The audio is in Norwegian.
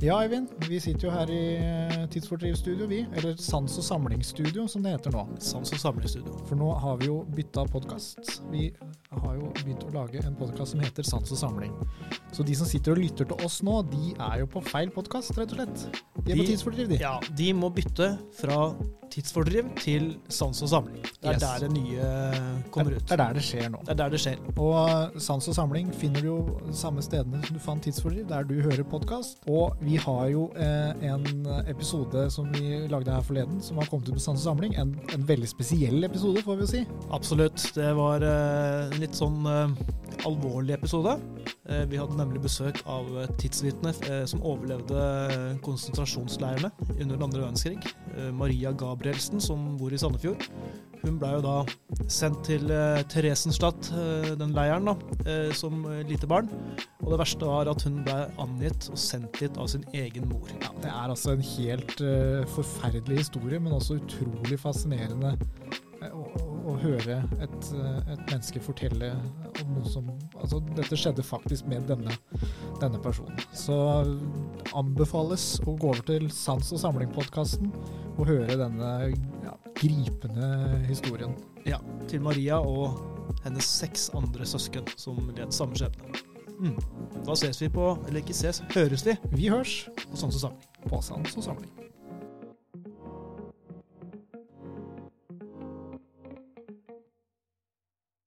Ja, Eivind. Vi sitter jo her i Tidsfordrivsstudio, vi. Eller Sans og samlingsstudio, som det heter nå. Sans og samlingsstudio. For nå har vi jo bytta podkast. Vi har jo begynt å lage en podkast som heter Sans og samling. Så de som sitter og lytter til oss nå, de er jo på feil podkast, rett og slett. De er på Tidsfordriv, de. Ja, de må bytte fra tidsfordriv til sans og samling. Det er Yes. der det nye kommer ut. Det er der det skjer nå. Det er der det skjer. Og Sans og samling finner du jo samme stedene som du fant Tidsfordriv, der du hører podkast. Og vi har jo eh, en episode som vi lagde her forleden, som har kommet ut med Sans og samling. En, en veldig spesiell episode, får vi jo si. Absolutt. Det var eh, en litt sånn eh, alvorlig episode. Eh, vi hadde nemlig besøk av tidsvitne eh, som overlevde konsentrasjonsleirene under den andre verdenskrig. Eh, Maria Gabrielsen, som bor i Sandefjord. Hun ble jo da sendt til eh, Theresenstadt, eh, den leiren, da, eh, som lite barn. Og det verste var at hun ble angitt og sendt dit av sin egen mor. Ja, det er altså en helt eh, forferdelig historie, men også utrolig fascinerende eh, å, å høre et, eh, et menneske fortelle om noe som Altså, dette skjedde faktisk med denne, denne personen. Så anbefales å gå over til Sans og samling-podkasten og høre denne ja, gripende historien. Ja, til Maria og hennes seks andre søsken som led samme skjebne. Mm. Da ses vi på, eller ikke ses, høres vi Vi hørs på Sans og Samling. på Sans og samling.